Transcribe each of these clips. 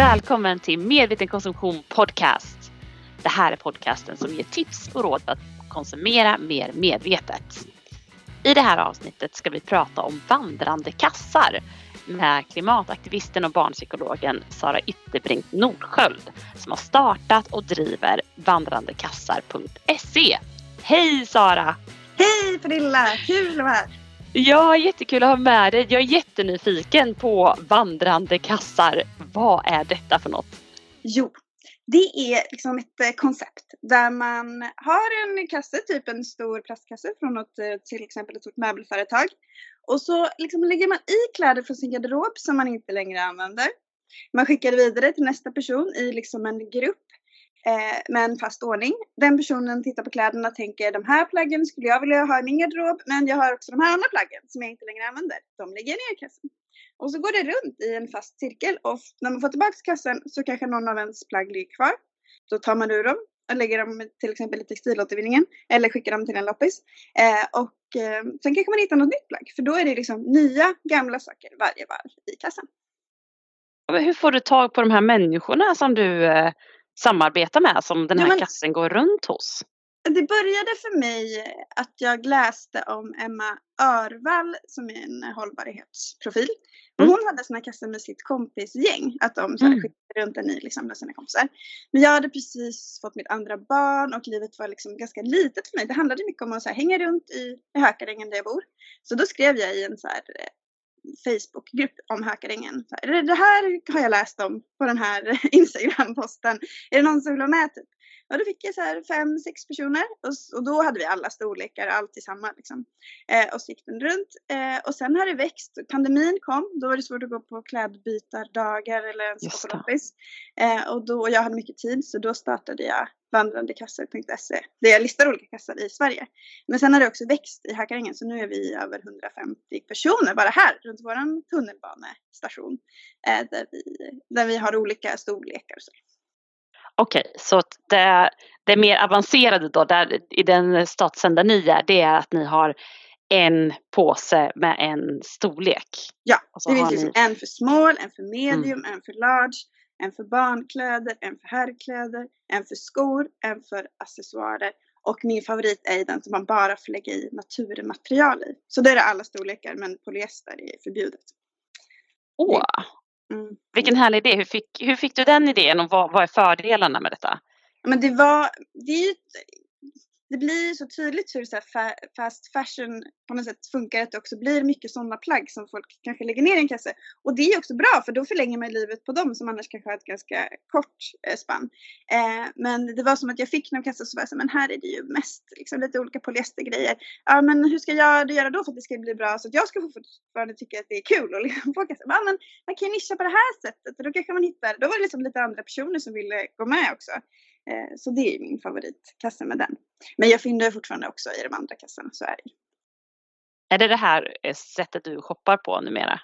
Välkommen till Medveten konsumtion podcast. Det här är podcasten som ger tips och råd för att konsumera mer medvetet. I det här avsnittet ska vi prata om vandrande kassar med klimataktivisten och barnpsykologen Sara Ytterbrink Nordsköld som har startat och driver vandrandekassar.se. Hej Sara! Hej Pernilla! Kul att vara här! Ja, jättekul att ha med dig. Jag är jättenyfiken på vandrande kassar. Vad är detta för något? Jo, det är liksom ett eh, koncept där man har en kasse, typ en stor plastkasse från något, eh, till exempel ett stort möbelföretag. Och så liksom lägger man i kläder från sin garderob som man inte längre använder. Man skickar vidare till nästa person i liksom en grupp eh, med en fast ordning. Den personen tittar på kläderna och tänker de här plaggen skulle jag vilja ha i min garderob men jag har också de här andra plaggen som jag inte längre använder. De lägger jag ner i kassen. Och så går det runt i en fast cirkel och när man får tillbaka kassen så kanske någon av ens plagg ligger kvar. Då tar man ur dem och lägger dem till exempel i textilåtervinningen eller skickar dem till en loppis. Eh, och eh, sen kanske man hittar något nytt plagg för då är det liksom nya gamla saker varje varv i kassan. Hur får du tag på de här människorna som du eh, samarbetar med som den här ja, men, kassen går runt hos? Det började för mig att jag läste om Emma Örvall som är en hållbarhetsprofil. Och mm. hon hade såna kassar med sitt kompisgäng. Att de så här, mm. skickade runt en i liksom, med sina kompisar. Men jag hade precis fått mitt andra barn och livet var liksom ganska litet för mig. Det handlade mycket om att så här, hänga runt i, i Hökarängen där jag bor. Så då skrev jag i en så här, eh, Facebookgrupp om Hökarängen. Det här har jag läst om på den här Instagram-posten. Är det någon som vill vara med? Typ? Och då fick jag så här fem, sex personer och, och då hade vi alla storlekar, allt i samma liksom. Eh, och så gick den runt. Eh, och sen har det växt. Pandemin kom, då var det svårt att gå på klädbytardagar eller ens gå på loppis. Eh, och då, jag hade mycket tid så då startade jag vandrandekassor.se där jag listar olika kassar i Sverige. Men sen har det också växt i Hökarängen så nu är vi över 150 personer bara här runt våran tunnelbanestation. Eh, där, vi, där vi har olika storlekar och så. Okej, okay, så det, det mer avancerade då, där, i den statsen där ni är, det är att ni har en påse med en storlek? Ja, det finns liksom ni... en för small, en för medium, mm. en för large, en för barnkläder, en för herrkläder, en för skor, en för accessoarer och min favorit är den som man bara får lägga i naturmaterial i. Så det är alla storlekar men polyester är förbjudet. Åh, Mm. Vilken härlig idé. Hur fick, hur fick du den idén och vad, vad är fördelarna med detta? Men det var, det är ju det blir så tydligt hur så här fast fashion på något sätt funkar att det också blir mycket sådana plagg som folk kanske lägger ner i en kasse. Och det är också bra för då förlänger man livet på dem som annars kanske har ett ganska kort eh, spann. Eh, men det var som att jag fick någon kasse och så var jag så men här är det ju mest liksom, lite olika polyestergrejer. Ja men hur ska jag göra då för att det ska bli bra så att jag ska fortfarande tycka att det är kul att liksom få kasse. Ja men man kan ju nischa på det här sättet och då kanske man hittar, då var det liksom lite andra personer som ville gå med också. Eh, så det är min favoritkasse med den. Men jag fyndar fortfarande också i de andra kassorna, så är det. Är det det här eh, sättet du shoppar på numera?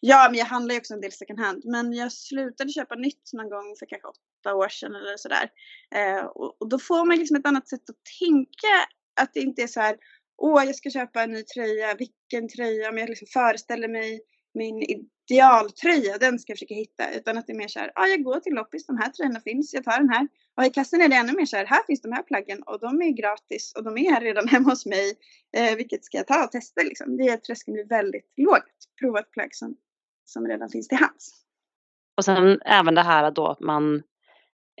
Ja, men jag handlar ju också en del second hand. Men jag slutade köpa nytt någon gång för kanske åtta år sedan eller sådär. Eh, och, och, då får man liksom ett annat sätt att tänka. Att det inte är så här, åh, jag ska köpa en ny tröja, vilken tröja? Men jag liksom föreställer mig min idealtröja, den ska jag försöka hitta. Utan att det är mer såhär, ja ah, jag går till loppis, de här tröjorna finns, jag tar den här. Och i kassan är det ännu mer så här här finns de här plaggen och de är gratis och de är här redan hemma hos mig. Eh, vilket ska jag ta och testa liksom. Det är att tröskeln blir väldigt lågt. Prova ett plagg som, som redan finns till hands. Och sen även det här då att man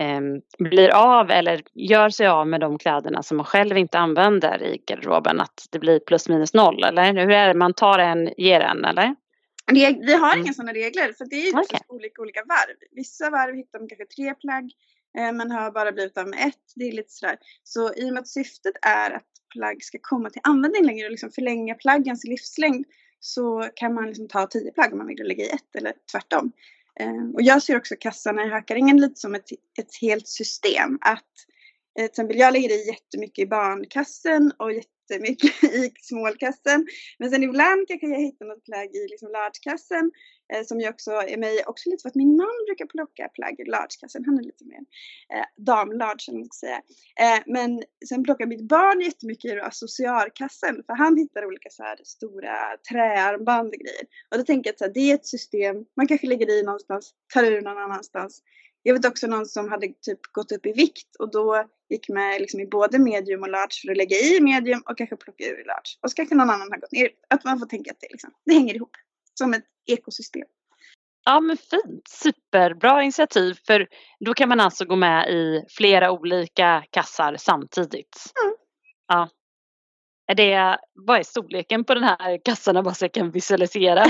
eh, blir av eller gör sig av med de kläderna som man själv inte använder i garderoben. Att det blir plus minus noll eller hur är det? Man tar en, ger en eller? Vi har mm. inga sådana regler för det är okay. olika, olika varv. Vissa varv hittar man kanske tre plagg eh, men har bara blivit av med ett. Det är lite sådär. Så i och med att syftet är att plagg ska komma till användning längre och liksom förlänga plaggens livslängd så kan man liksom ta tio plagg om man vill lägga i ett eller tvärtom. Eh, och jag ser också kassarna i Hökarängen lite som ett, ett helt system. Att eh, till exempel jag lägger i jättemycket i barnkassen och jättemycket i smålkassen. Men sen ibland kanske jag hittar något plagg i liksom largekassen eh, som ju också är mig. Också lite för att min man brukar plocka plagg i largekassen. Han är lite mer eh, man ska säga. Eh, men sen plockar mitt barn jättemycket i associarkassen för han hittar olika så här stora träarmband och grejer. Och då tänker jag att så här, det är ett system man kanske lägger i någonstans, tar ur någon annanstans jag vet också någon som hade typ gått upp i vikt och då gick med liksom i både medium och large för att lägga i medium och kanske plocka ur i large. Och så kanske någon annan har gått ner. Att man får tänka att det, liksom, det hänger ihop. Som ett ekosystem. Ja men fint, superbra initiativ för då kan man alltså gå med i flera olika kassar samtidigt. Mm. Ja. Är det, vad är storleken på den här kassan bara så jag kan visualisera?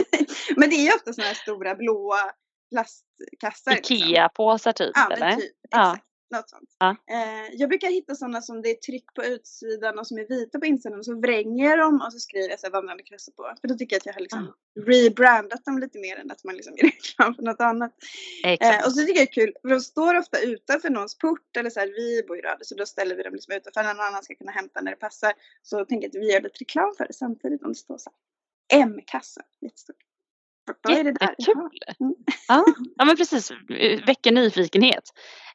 men det är ju ofta sådana här stora blåa plastkassar. Liksom. Ikea-påsar typ ja, eller? Typ, exakt. Något sånt. Ja. Eh, jag brukar hitta sådana som det är tryck på utsidan och som är vita på insidan och så vränger dem och så skriver jag så vandrande krössor på. För då tycker jag att jag har liksom ja. rebrandat dem lite mer än att man liksom gör reklam för något annat. Eh, och så tycker jag det är kul, för de står ofta utanför någons port eller så här, vi bor i Röde så då ställer vi dem liksom utanför när någon annan ska kunna hämta när det passar. Så tänker jag att vi gör lite reklam för det samtidigt om det står så här. M-kassa, jättestort. Jättekul! Mm. Ja. ja, men precis. Väcker nyfikenhet.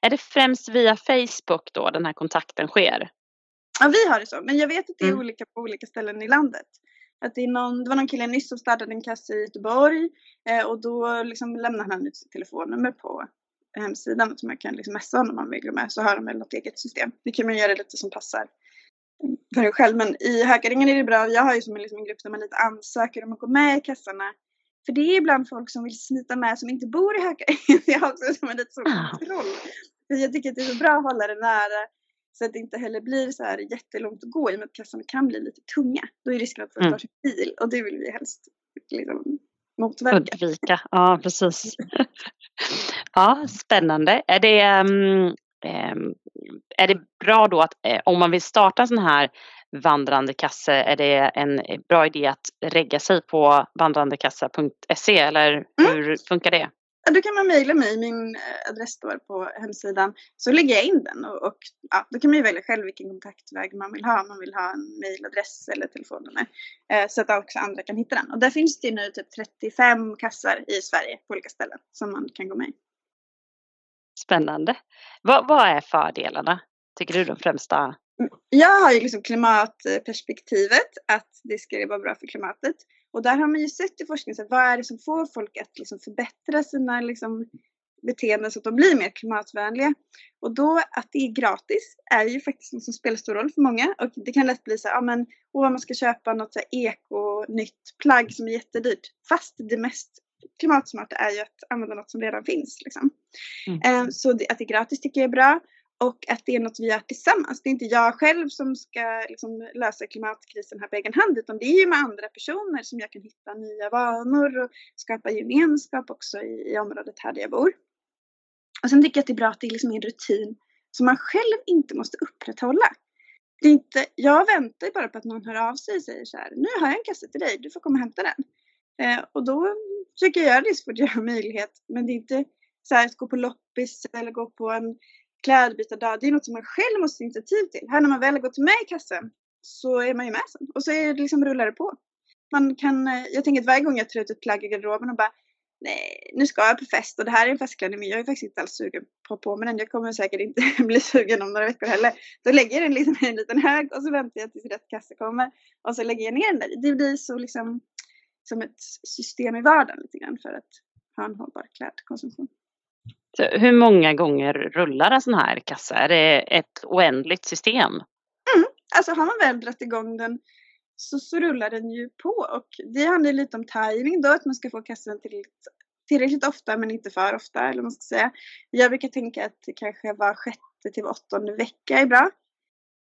Är det främst via Facebook då den här kontakten sker? Ja, vi har det så. Men jag vet att det är mm. olika på olika ställen i landet. Att det, är någon, det var någon kille nyss som startade en kassa i Göteborg eh, och då liksom lämnade han ut sitt telefonnummer på hemsidan som jag kan liksom messa honom om man vill gå med så har de väl något eget system. Det kan man göra lite som passar för en själv. Men i Hökaringen är det bra. Jag har ju som en, liksom en grupp där man lite ansöker om att gå med i kassarna för det är ibland folk som vill smita med som inte bor i Hökarängen. Jag har också som en lite så kontroll. För jag tycker att det är så bra att hålla det nära så att det inte heller blir så här jättelångt att gå i och med att kassarna kan bli lite tunga. Då är risken att folk mm. tar sin bil och det vill vi helst liksom motverka. Undvika, ja precis. ja, spännande. Är det, um, är det bra då att eh, om man vill starta en sån här vandrande kasse, är det en bra idé att regga sig på vandrandekassa.se eller mm. hur mm. funkar det? Ja, då kan man mejla mig, min eh, adress står på hemsidan. Så lägger jag in den och, och ja, då kan man ju välja själv vilken kontaktväg man vill ha. Man vill ha en mejladress eller telefonnummer. Eh, så att också andra kan hitta den. Och där finns det nu typ 35 kassar i Sverige på olika ställen som man kan gå med i. Spännande. Vad, vad är fördelarna? Tycker du de främsta jag har ju liksom klimatperspektivet, att det ska vara bra för klimatet. Och där har man ju sett i forskningen, så vad är det som får folk att liksom förbättra sina liksom beteenden så att de blir mer klimatvänliga. Och då att det är gratis är ju faktiskt något som spelar stor roll för många. Och det kan lätt bli så här, ja men åh, man ska köpa något så här eko-nytt plagg som är jättedyrt. Fast det mest klimatsmarta är ju att använda något som redan finns. Liksom. Mm. Um, så att det är gratis tycker jag är bra och att det är något vi gör tillsammans. Det är inte jag själv som ska liksom lösa klimatkrisen här på egen hand utan det är ju med andra personer som jag kan hitta nya vanor och skapa gemenskap också i, i området här där jag bor. Och sen tycker jag att det är bra att det är liksom en rutin som man själv inte måste upprätthålla. Det är inte, jag väntar ju bara på att någon hör av sig och säger så här, nu har jag en kasse till dig, du får komma och hämta den. Eh, och då försöker jag göra det så fort jag har möjlighet. Men det är inte så här att gå på loppis eller gå på en klädbytardag, det är något som man själv måste ta initiativ till. Här när man väl har gått med i kassen så är man ju med sen och så är det liksom rullar det på. Man kan, eh, jag tänker att varje gång jag tar ut ett plagg i garderoben och bara nej, nu ska jag på fest och det här är en festklänning men jag är faktiskt inte alls sugen på på mig den. Jag kommer säkert inte bli sugen om några veckor heller. Då lägger jag den liksom i en liten hög och så väntar jag tills rätt kasse kommer och så lägger jag ner den där. Det blir så liksom som ett system i vardagen lite grann för att ha en hållbar klädkonsumtion. Hur många gånger rullar en sån här kassa? Är det ett oändligt system? Mm. Alltså har man väl dragit igång den så, så rullar den ju på och det handlar lite om timing då, att man ska få kassan tillräckligt, tillräckligt ofta men inte för ofta eller vad man ska säga. Jag brukar tänka att det kanske var sjätte till åttonde vecka är bra.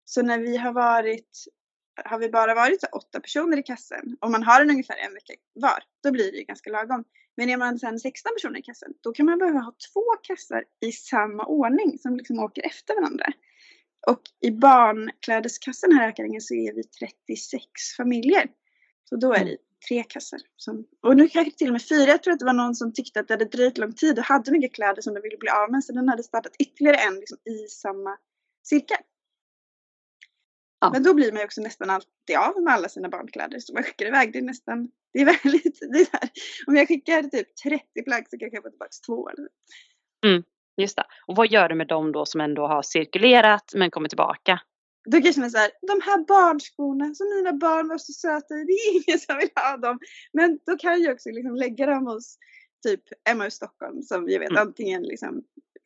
Så när vi har varit, har vi bara varit så åtta personer i kassen och man har den ungefär en vecka var, då blir det ju ganska lagom. Men är man sen 16 personer i kassan, då kan man behöva ha två kassar i samma ordning som liksom åker efter varandra. Och i barnklädeskassen här i Ökaringen så är vi 36 familjer. Så då är det tre kassar. Som, och nu kanske till och med fyra. Jag tror att det var någon som tyckte att det hade dröjt lång tid och hade mycket kläder som de ville bli av med. Så den hade startat ytterligare en liksom, i samma cirkel. Ja. Men då blir man ju också nästan alltid av med alla sina barnkläder som man skickar iväg. Det är nästan, det är väldigt, det är här, om jag skickar typ 30 plagg så kanske jag får tillbaka två. Eller? Mm, just det. Och vad gör du med dem då som ändå har cirkulerat men kommer tillbaka? Då kanske man säger, de här barnskorna som mina barn var så söta i, det är ingen som vill ha dem. Men då kan jag också liksom lägga dem hos typ Emma i Stockholm som jag vet mm. antingen liksom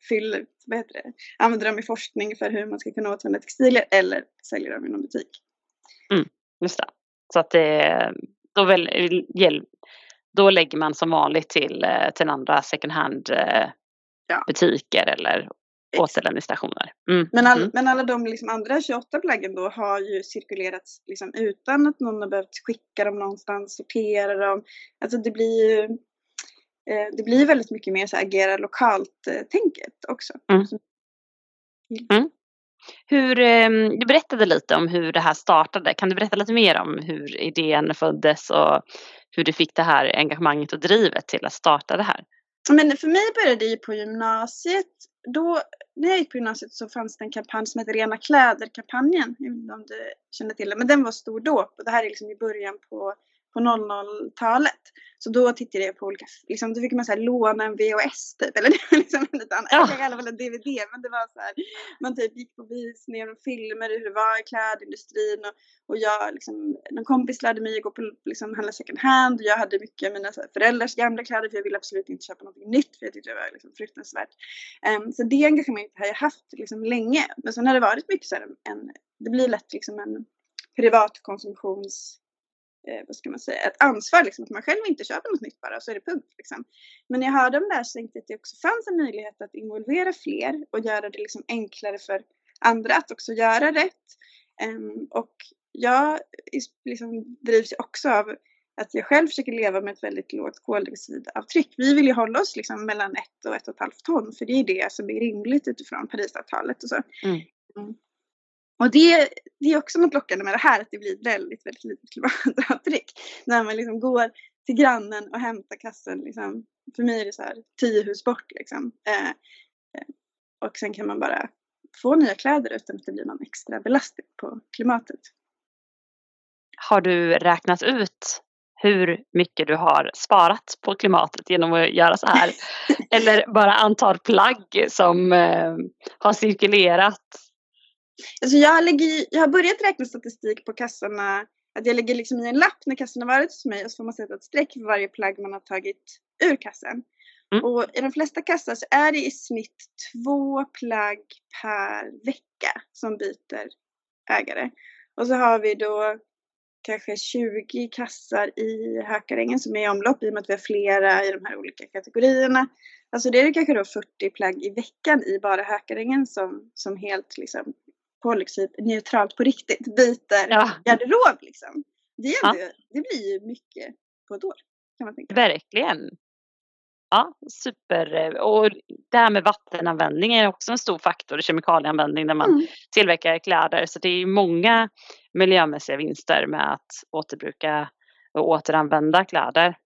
fyller, vad heter det, använder dem i forskning för hur man ska kunna återvända textilier eller säljer dem i någon butik. Mm, just det. Så att det, då, väl, då lägger man som vanligt till, eh, till andra second hand eh, ja. butiker eller återlämningsstationer. Mm. Men, all, mm. men alla de liksom andra 28 plaggen då har ju cirkulerats liksom utan att någon har behövt skicka dem någonstans, sortera dem. Alltså det blir ju eh, det blir väldigt mycket mer så agera lokalt-tänket eh, också. Mm. Mm. Hur, eh, du berättade lite om hur det här startade. Kan du berätta lite mer om hur idén föddes och hur du fick det här engagemanget och drivet till att starta det här? Men för mig började det på gymnasiet. Då, när jag gick på gymnasiet så fanns det en kampanj som hette Rena kläder-kampanjen. Jag vet inte om du känner till det, men den var stor då. Och det här är liksom i början på på 00-talet. Så då tittade jag på olika, liksom, då fick man så här, låna en VHS typ, eller det var liksom en liten, ja. jag kallade en DVD, men det var så här, man typ gick på visningar och filmer hur det var i klädindustrin och, och jag, liksom, en kompis lärde mig att gå på, liksom, handla second hand och jag hade mycket av mina här, föräldrars gamla kläder för jag ville absolut inte köpa något nytt för jag tyckte det var liksom, fruktansvärt. Um, så det engagemanget har jag haft liksom, länge, men sen har det varit mycket så här, en, det blir lätt liksom en privatkonsumtions eh, vad ska man säga, ett ansvar liksom, att man själv inte köper något nytt bara så är det punkt. Liksom. Men när jag hörde om det här så tänkte jag att det också fanns en möjlighet att involvera fler och göra det liksom enklare för andra att också göra rätt. Um, och jag liksom drivs också av att jag själv försöker leva med ett väldigt lågt koldioxidavtryck. Vi vill ju hålla oss liksom mellan ett och ett och ett halvt ton för det är det som är rimligt utifrån Parisavtalet och så. Mm. Och det, det är också något lockande med det här, att det blir väldigt, väldigt litet klimatavtryck. När man liksom går till grannen och hämtar kassen. Liksom. För mig är det så här tio hus bort liksom. Eh, eh, och sen kan man bara få nya kläder utan att det blir någon extra belastning på klimatet. Har du räknat ut hur mycket du har sparat på klimatet genom att göra så här? Eller bara antal plagg som eh, har cirkulerat Alltså jag, lägger, jag har börjat räkna statistik på kassorna. Att jag lägger liksom i en lapp när kassan har varit hos mig och så får man sätta ett streck för varje plagg man har tagit ur kassen. Mm. Och i de flesta kassar så är det i snitt två plagg per vecka som byter ägare. Och så har vi då kanske 20 kassar i Hökarängen som är i omlopp i och med att vi har flera i de här olika kategorierna. Alltså det är kanske då 40 plagg i veckan i bara Hökarängen som, som helt liksom kollektivneutralt på riktigt byter ja. garderob liksom. Det, ja. det blir ju mycket på ett år. Kan man tänka. Verkligen. Ja, super. Och det här med vattenanvändning är också en stor faktor kemikalieanvändning när man mm. tillverkar kläder. Så det är många miljömässiga vinster med att återbruka och återanvända kläder.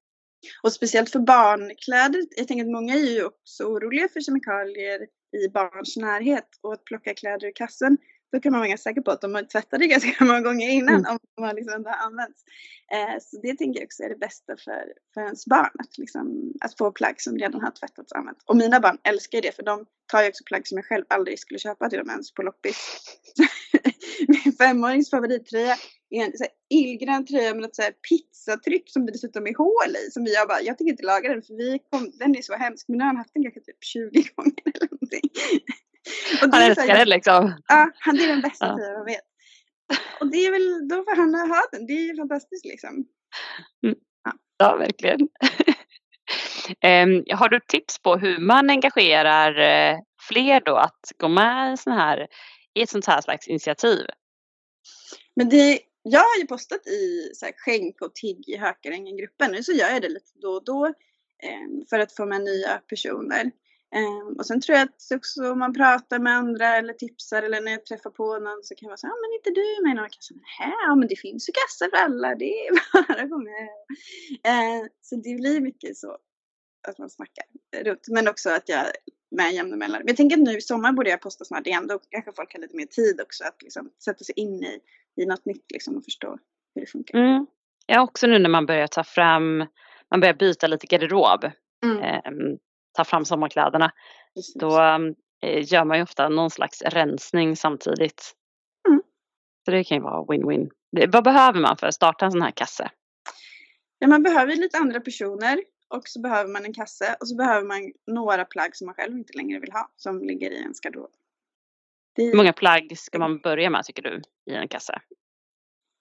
Och speciellt för barnkläder. Jag tänker att många är ju också oroliga för kemikalier i barns närhet och att plocka kläder ur kassen då kan man vara ganska säker på att de har tvättat det ganska många gånger innan mm. om de har liksom använts. Eh, så det tänker jag också är det bästa för, för ens barn, att, liksom, att få plagg som redan har tvättats och använts. Och mina barn älskar det för de tar ju också plagg som jag själv aldrig skulle köpa till dem ens på loppis. Min femårings favorittröja är en illgrön tröja med ett så här pizzatryck som det dessutom är hål i. Som vi har bara, jag tänker inte laga den för vi kom, den är så hemsk men nu har han haft den kanske typ 20 gånger eller någonting. Han älskar det liksom. Ja, han är den bästa ja. jag vet. Och det är väl, då får han ha den. Det är ju fantastiskt liksom. Mm. Ja. ja, verkligen. um, har du tips på hur man engagerar uh, fler då att gå med i, sån här, i ett sånt här slags initiativ? Men det, jag har ju postat i så här, skänk och tigg i Hökarängen-gruppen. Nu så gör jag det lite då och då um, för att få med nya personer. Um, och sen tror jag att också om man pratar med andra eller tipsar eller när jag träffar på någon så kan man säga, ja ah, men inte du med i några kassar? Nej, ja men det finns ju kassar för alla, det är bara att gå med. Uh, så det blir mycket så att man snackar runt. Men också att jag med jämna mellanrum. Jag tänker att nu i sommar borde jag posta snart igen. Då kanske folk har lite mer tid också att liksom sätta sig in i, i något nytt liksom och förstå hur det funkar. Mm. Ja, också nu när man börjar ta fram, man börjar byta lite garderob. Mm. Ta fram sommarkläderna. Precis. Då eh, gör man ju ofta någon slags rensning samtidigt. Mm. Så det kan ju vara win-win. Vad behöver man för att starta en sån här kasse? Ja, man behöver lite andra personer och så behöver man en kasse och så behöver man några plagg som man själv inte längre vill ha som ligger i ens garderob. Hur många plagg ska man börja med tycker du i en kasse?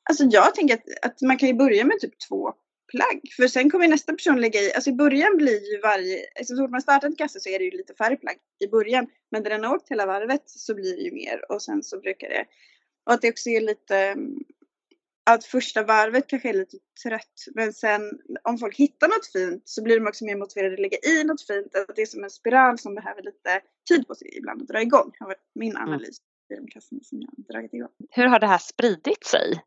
Alltså jag tänker att, att man kan ju börja med typ två plagg. För sen kommer nästa person lägga i, alltså i början blir ju varje, alltså så fort man startar en kasse så är det ju lite färre plagg i början. Men när den har åkt hela varvet så blir det ju mer och sen så brukar det, och att det också är lite, mm, att första varvet kanske är lite trött men sen om folk hittar något fint så blir de också mer motiverade att lägga i något fint. Att det är som en spiral som behöver lite tid på sig ibland att dra igång. Det har varit min mm. analys i de kassorna som jag har dragit igång. Hur har det här spridit sig?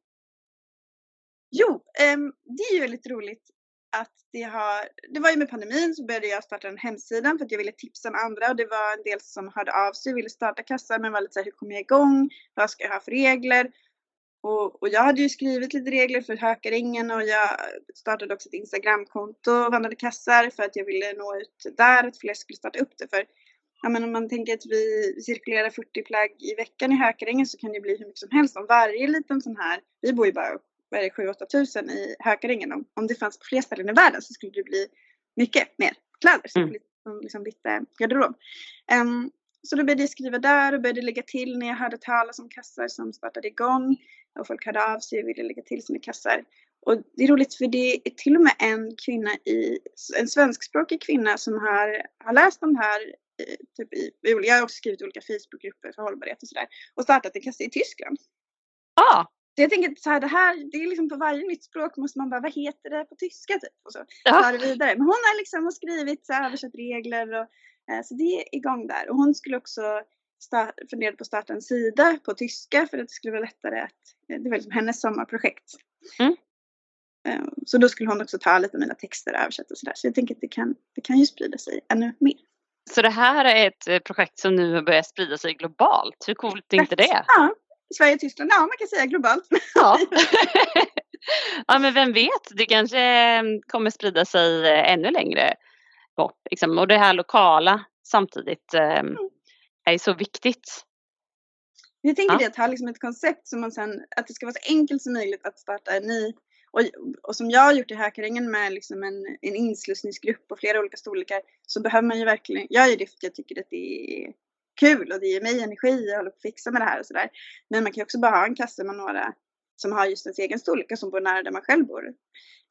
Jo, ehm, det är ju väldigt roligt att det har, det var ju med pandemin så började jag starta en hemsida för att jag ville tipsa om andra och det var en del som hörde av sig och ville starta kassar men var lite såhär, hur kommer jag igång? Vad ska jag ha för regler? Och, och, jag hade ju skrivit lite regler för Hökaringen och jag startade också ett Instagramkonto, Vandrade kassar, för att jag ville nå ut där, att fler skulle starta upp det. För ja, men om man tänker att vi cirkulerar 40 plagg i veckan i Hökaringen så kan det bli hur mycket som helst. Om varje liten sån här, vi bor ju bara vad är det, 7 8 tusen i Hökaringen. Om, om det fanns på fler ställen i världen så skulle det bli mycket mer kläder. Så mm. liksom, liksom lite garderob. Um, så då började jag skriva där och började lägga till när jag hörde talas om kassar som startade igång. Och folk hörde av sig och ville lägga till sina kassar. Och det är roligt för det är till och med en kvinna i, en svenskspråkig kvinna som har, har läst de här Typ i, jag har också skrivit olika Facebookgrupper för hållbarhet och sådär. Och startat en kasse i Tyskland. Ah. Så jag tänker så här, det här, det är liksom på varje nytt språk måste man bara, vad heter det på tyska typ? Och så ja. det vidare. Men hon har liksom skrivit, så översatt regler och Eh, så det är igång där. Och hon skulle också fundera på att starta en sida på tyska för att det skulle vara lättare att, eh, det var liksom hennes sommarprojekt. Mm. Eh, så då skulle hon också ta lite av mina texter och översätta och sådär. Så jag tänker att det kan, det kan ju sprida sig ännu mer. Så det här är ett projekt som nu börjar sprida sig globalt. Hur coolt är inte det? Ja, Sverige och Tyskland, ja man kan säga globalt. Ja. ja men vem vet, det kanske kommer sprida sig ännu längre bort. Liksom. Och det här lokala samtidigt eh, är så viktigt. Jag tänker ja. det att ha liksom ett koncept som man sen, att det ska vara så enkelt som möjligt att starta en ny och, och som jag har gjort i Hökarängen med liksom en, en inslussningsgrupp på flera olika storlekar så behöver man ju verkligen, jag gör det för att jag tycker att det är kul och det ger mig energi, jag håller på att fixa med det här och sådär. Men man kan ju också bara ha en kasse med några som har just ens egen storlek och som bor nära där man själv bor.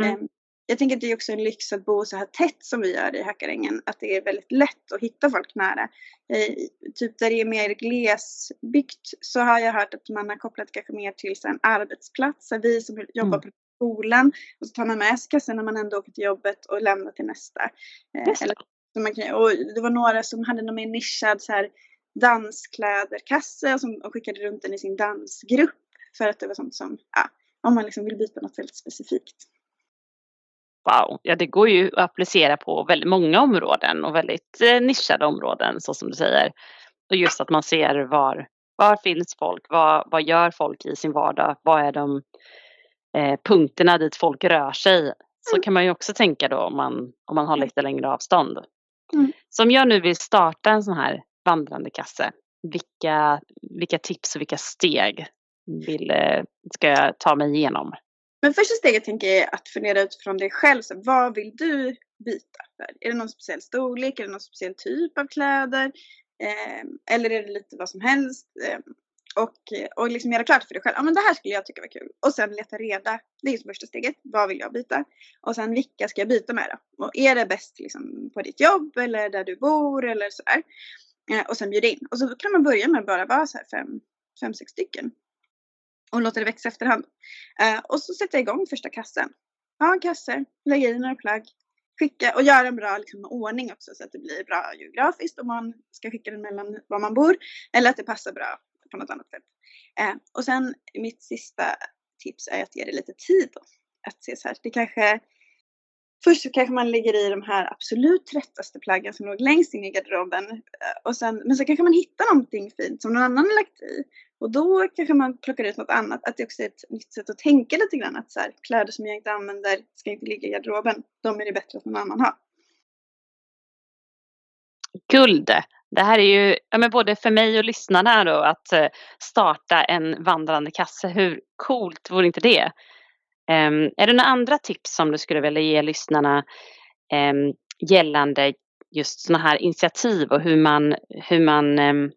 Mm. Um, jag tänker att det är också en lyx att bo så här tätt som vi gör i Hackarängen. Att det är väldigt lätt att hitta folk nära. Eh, typ där det är mer glesbyggt så har jag hört att man har kopplat kanske mer till en arbetsplats. Så vi som jobbar mm. på skolan och så tar man med sig kassan när man ändå åker till jobbet och lämnar till nästa. Eh, eller, så man kan, och det var några som hade någon mer nischad så här danskläderkasse och som och skickade runt den i sin dansgrupp. För att det var sånt som, ja, om man liksom vill byta något väldigt specifikt wow, ja det går ju att applicera på väldigt många områden och väldigt eh, nischade områden så som du säger. Och just att man ser var, var finns folk, vad, vad gör folk i sin vardag, vad är de eh, punkterna dit folk rör sig. Så mm. kan man ju också tänka då om man, om man har lite längre avstånd. Mm. Så om jag nu vill starta en sån här vandrande kasse, vilka, vilka tips och vilka steg vill, eh, ska jag ta mig igenom? Men första steget tänker jag är att fundera utifrån dig själv. Så vad vill du byta? För? Är det någon speciell storlek? Är det någon speciell typ av kläder? Eh, eller är det lite vad som helst? Eh, och, och liksom göra klart för dig själv. Ja men det här skulle jag tycka var kul. Och sen leta reda. Det är första steget. Vad vill jag byta? Och sen vilka ska jag byta med då? Och är det bäst liksom på ditt jobb eller där du bor eller sådär. Eh, och sen bjuda in. Och så kan man börja med att bara vara så här fem, fem, sex stycken och låta det växa efterhand. Eh, och så sätta igång första kassen. Ha en kasse, lägga i några plagg, skicka och göra en bra liksom, ordning också så att det blir bra geografiskt om man ska skicka den mellan var man bor eller att det passar bra på något annat sätt. Eh, och sen mitt sista tips är att ge det lite tid då. Att se så här, det kanske Först så kanske man lägger i de här absolut tröttaste plaggen som låg längst in i garderoben. Eh, och sen, men så kanske man hittar någonting fint som någon annan har lagt i. Och då kanske man plockar ut något annat. Att det också är ett nytt sätt att tänka lite grann. Att så här, kläder som jag inte använder ska inte ligga i garderoben. De är det bättre att någon annan har. Guld! Det här är ju ja, men både för mig och lyssnarna då att eh, starta en vandrande kasse. Hur coolt vore inte det? Um, är det några andra tips som du skulle vilja ge lyssnarna um, gällande just sådana här initiativ och hur man, hur man um,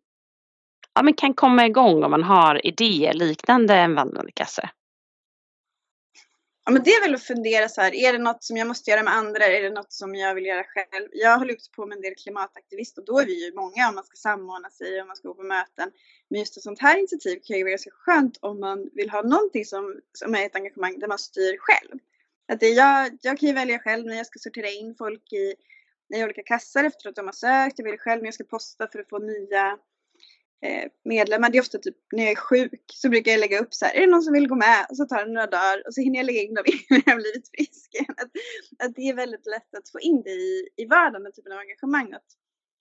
ja, men kan komma igång om man har idéer liknande en vandrande kasse? Ja, men det är väl att fundera så här, är det något som jag måste göra med andra? Är det något som jag vill göra själv? Jag håller också på med en del klimataktivist och då är vi ju många om man ska samordna sig och man ska gå på möten. Men just ett sånt här initiativ kan ju vara ganska skönt om man vill ha någonting som, som är ett engagemang där man styr själv. Att det, jag, jag kan ju välja själv när jag ska sortera in folk i, i olika kassar efter att de har sökt. Jag väljer själv när jag ska posta för att få nya Eh, medlemmar. Det är ofta typ när jag är sjuk så brukar jag lägga upp så här, är det någon som vill gå med? Och så tar det några dagar och så hinner jag lägga in dem innan jag blivit frisk. Att, att det är väldigt lätt att få in det i, i vardagen, den typen av engagemang. Att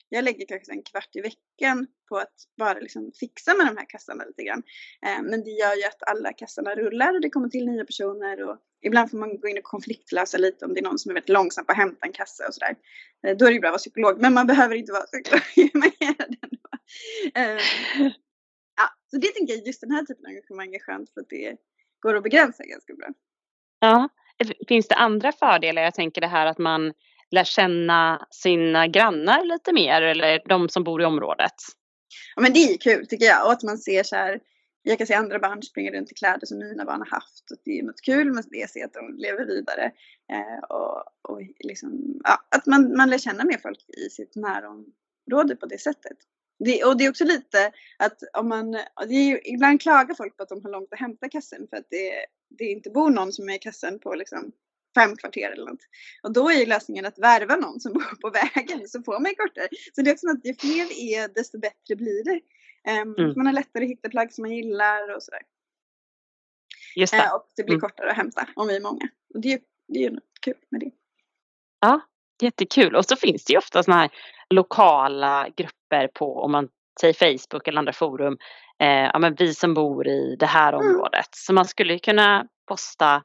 jag lägger kanske en kvart i veckan på att bara liksom fixa med de här kassarna lite grann. Eh, men det gör ju att alla kassarna rullar och det kommer till nya personer och ibland får man gå in och konfliktlösa lite om det är någon som är väldigt långsam på att hämta en kassa och sådär. Eh, då är det ju bra att vara psykolog, men man behöver inte vara psykolog. man gör det Eh, ja, så det tänker jag, just den här typen av engagemang är skönt för att det går att begränsa ganska bra. Ja, finns det andra fördelar? Jag tänker det här att man lär känna sina grannar lite mer eller de som bor i området. Ja men det är kul tycker jag och att man ser så här jag kan se andra barn springa runt i kläder som mina barn har haft. Och det är något kul med det, se att de lever vidare. Eh, och, och liksom, ja, att man, man lär känna mer folk i sitt närområde på det sättet. Det, och det är också lite att om man, ju, ibland klagar folk på att de har långt att hämta kassen för att det, det inte bor någon som är i kassen på liksom fem kvarter eller något. Och då är ju lösningen att värva någon som bor på vägen så får man kortare. Så det är också något, ju fler är desto bättre blir det. Um, mm. Man har lättare att hitta plagg som man gillar och sådär. Just det. Uh, och det blir mm. kortare att hämta om vi är många. Och det, det är ju kul med det. Ja, jättekul. Och så finns det ju ofta sådana här lokala grupper på, om man säger Facebook eller andra forum, eh, ja men vi som bor i det här mm. området. Så man skulle kunna posta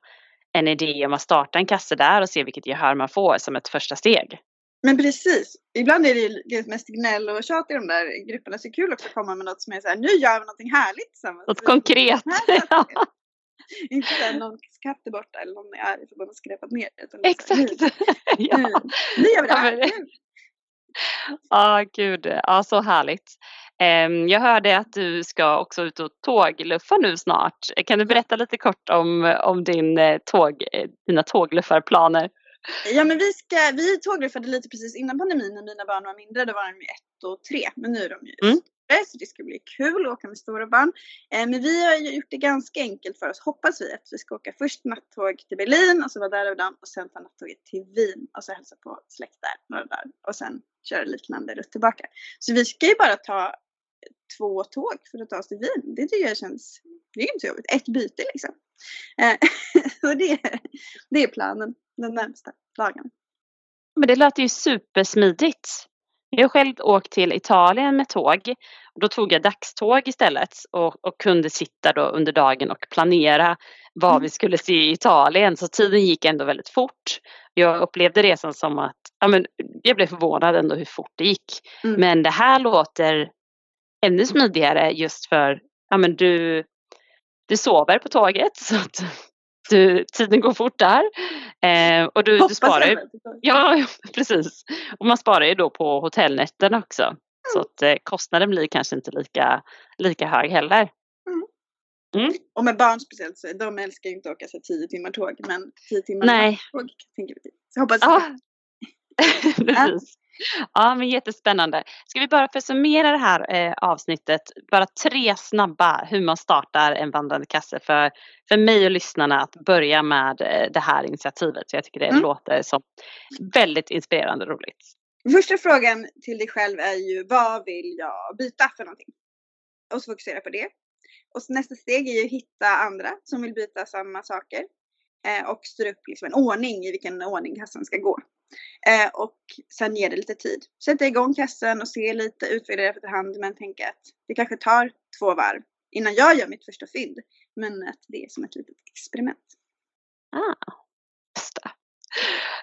en idé om att starta en kasse där och se vilket gehör man får som ett första steg. Men precis. Ibland är det ju mest gnäll och tjat i de där grupperna. Så kul också att komma med något som är så här, nu gör vi någonting härligt tillsammans. Något konkret. Inte såhär någon katt är borta eller någon är arg för att man har skräpat ner. Exakt. Nu, ja. nu, nu gör vi det här. Ja, ah, gud. Ja, ah, så härligt. Um, jag hörde att du ska också ut och tågluffa nu snart. Kan du berätta lite kort om, om din, eh, tåg, eh, dina tågluffarplaner? Ja men vi, ska, vi tågluffade lite precis innan pandemin när mina barn var mindre. Då var de ju ett och tre. Men nu är de ju mm så det ska bli kul att åka med stora barn. Eh, men vi har gjort det ganska enkelt för oss, hoppas vi, att vi ska åka först nattåg till Berlin och så vara där över dagen och sen ta nattåget till Wien och så hälsa på släkt där några dagar och sen köra liknande rutt tillbaka. Så vi ska ju bara ta två tåg för att ta oss till Wien. Det tycker jag känns, det är inte så jobbigt. Ett byte liksom. Eh, det, det är planen de närmsta dagarna. Men det låter ju supersmidigt. Jag har själv åkt till Italien med tåg. Då tog jag dagståg istället och, och kunde sitta då under dagen och planera vad mm. vi skulle se i Italien. Så tiden gick ändå väldigt fort. Jag upplevde resan som att, ja men jag blev förvånad ändå hur fort det gick. Mm. Men det här låter ännu smidigare just för, ja men du, du sover på tåget så att du, tiden går fort där. Eh, och du, du sparar ju, ja, precis. Och man sparar ju då på hotellnätterna också. Mm. Så att eh, kostnaden blir kanske inte lika, lika hög heller. Mm. Mm. Och med barn speciellt så de älskar ju inte att åka så tio timmar tåg men tio timmar Nej. tåg tänker vi. Så hoppas ah. precis. Ja, men jättespännande. Ska vi bara för att summera det här eh, avsnittet, bara tre snabba hur man startar en vandrande kasse för, för mig och lyssnarna att börja med eh, det här initiativet. Så jag tycker det mm. låter som väldigt inspirerande och roligt. Första frågan till dig själv är ju vad vill jag byta för någonting? Och så fokusera på det. Och nästa steg är ju att hitta andra som vill byta samma saker. Eh, och styr upp liksom en ordning i vilken ordning kassan ska gå. Eh, och sen ger det lite tid. Sätta igång kassan och se lite, utvärdera efterhand men tänka att det kanske tar två varv innan jag gör mitt första fynd. Men att det är som ett litet experiment. Ah, det.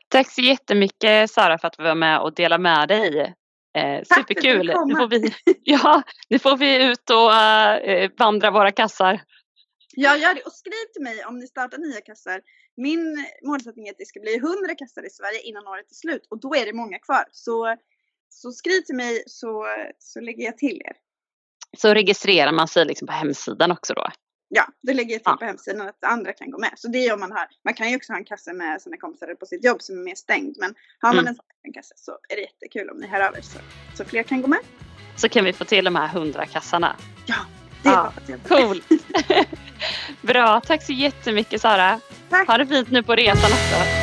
Tack så jättemycket Sara för att du var med och delade med dig. Eh, Tack superkul! Nu får, vi, ja, nu får vi ut och uh, vandra våra kassar. Ja, gör det. Och skriv till mig om ni startar nya kassar. Min målsättning är att det ska bli 100 kassar i Sverige innan året är slut och då är det många kvar. Så, så skriv till mig så, så lägger jag till er. Så registrerar man sig liksom på hemsidan också då? Ja, då lägger jag till Ja. på hemsidan att andra kan gå med. Så det är om man har, man kan ju också ha en kasse med sina kompisar på sitt jobb som är mer stängd. Men har man Mm. en sån kasse så är det jättekul om ni hör av er så, så fler kan gå med. Så kan vi få till de här 100 kassarna. Ja, det är Ja, hjälpa. Coolt! Bra, tack så jättemycket Sara. Tack. Ha det fint nu på resan också.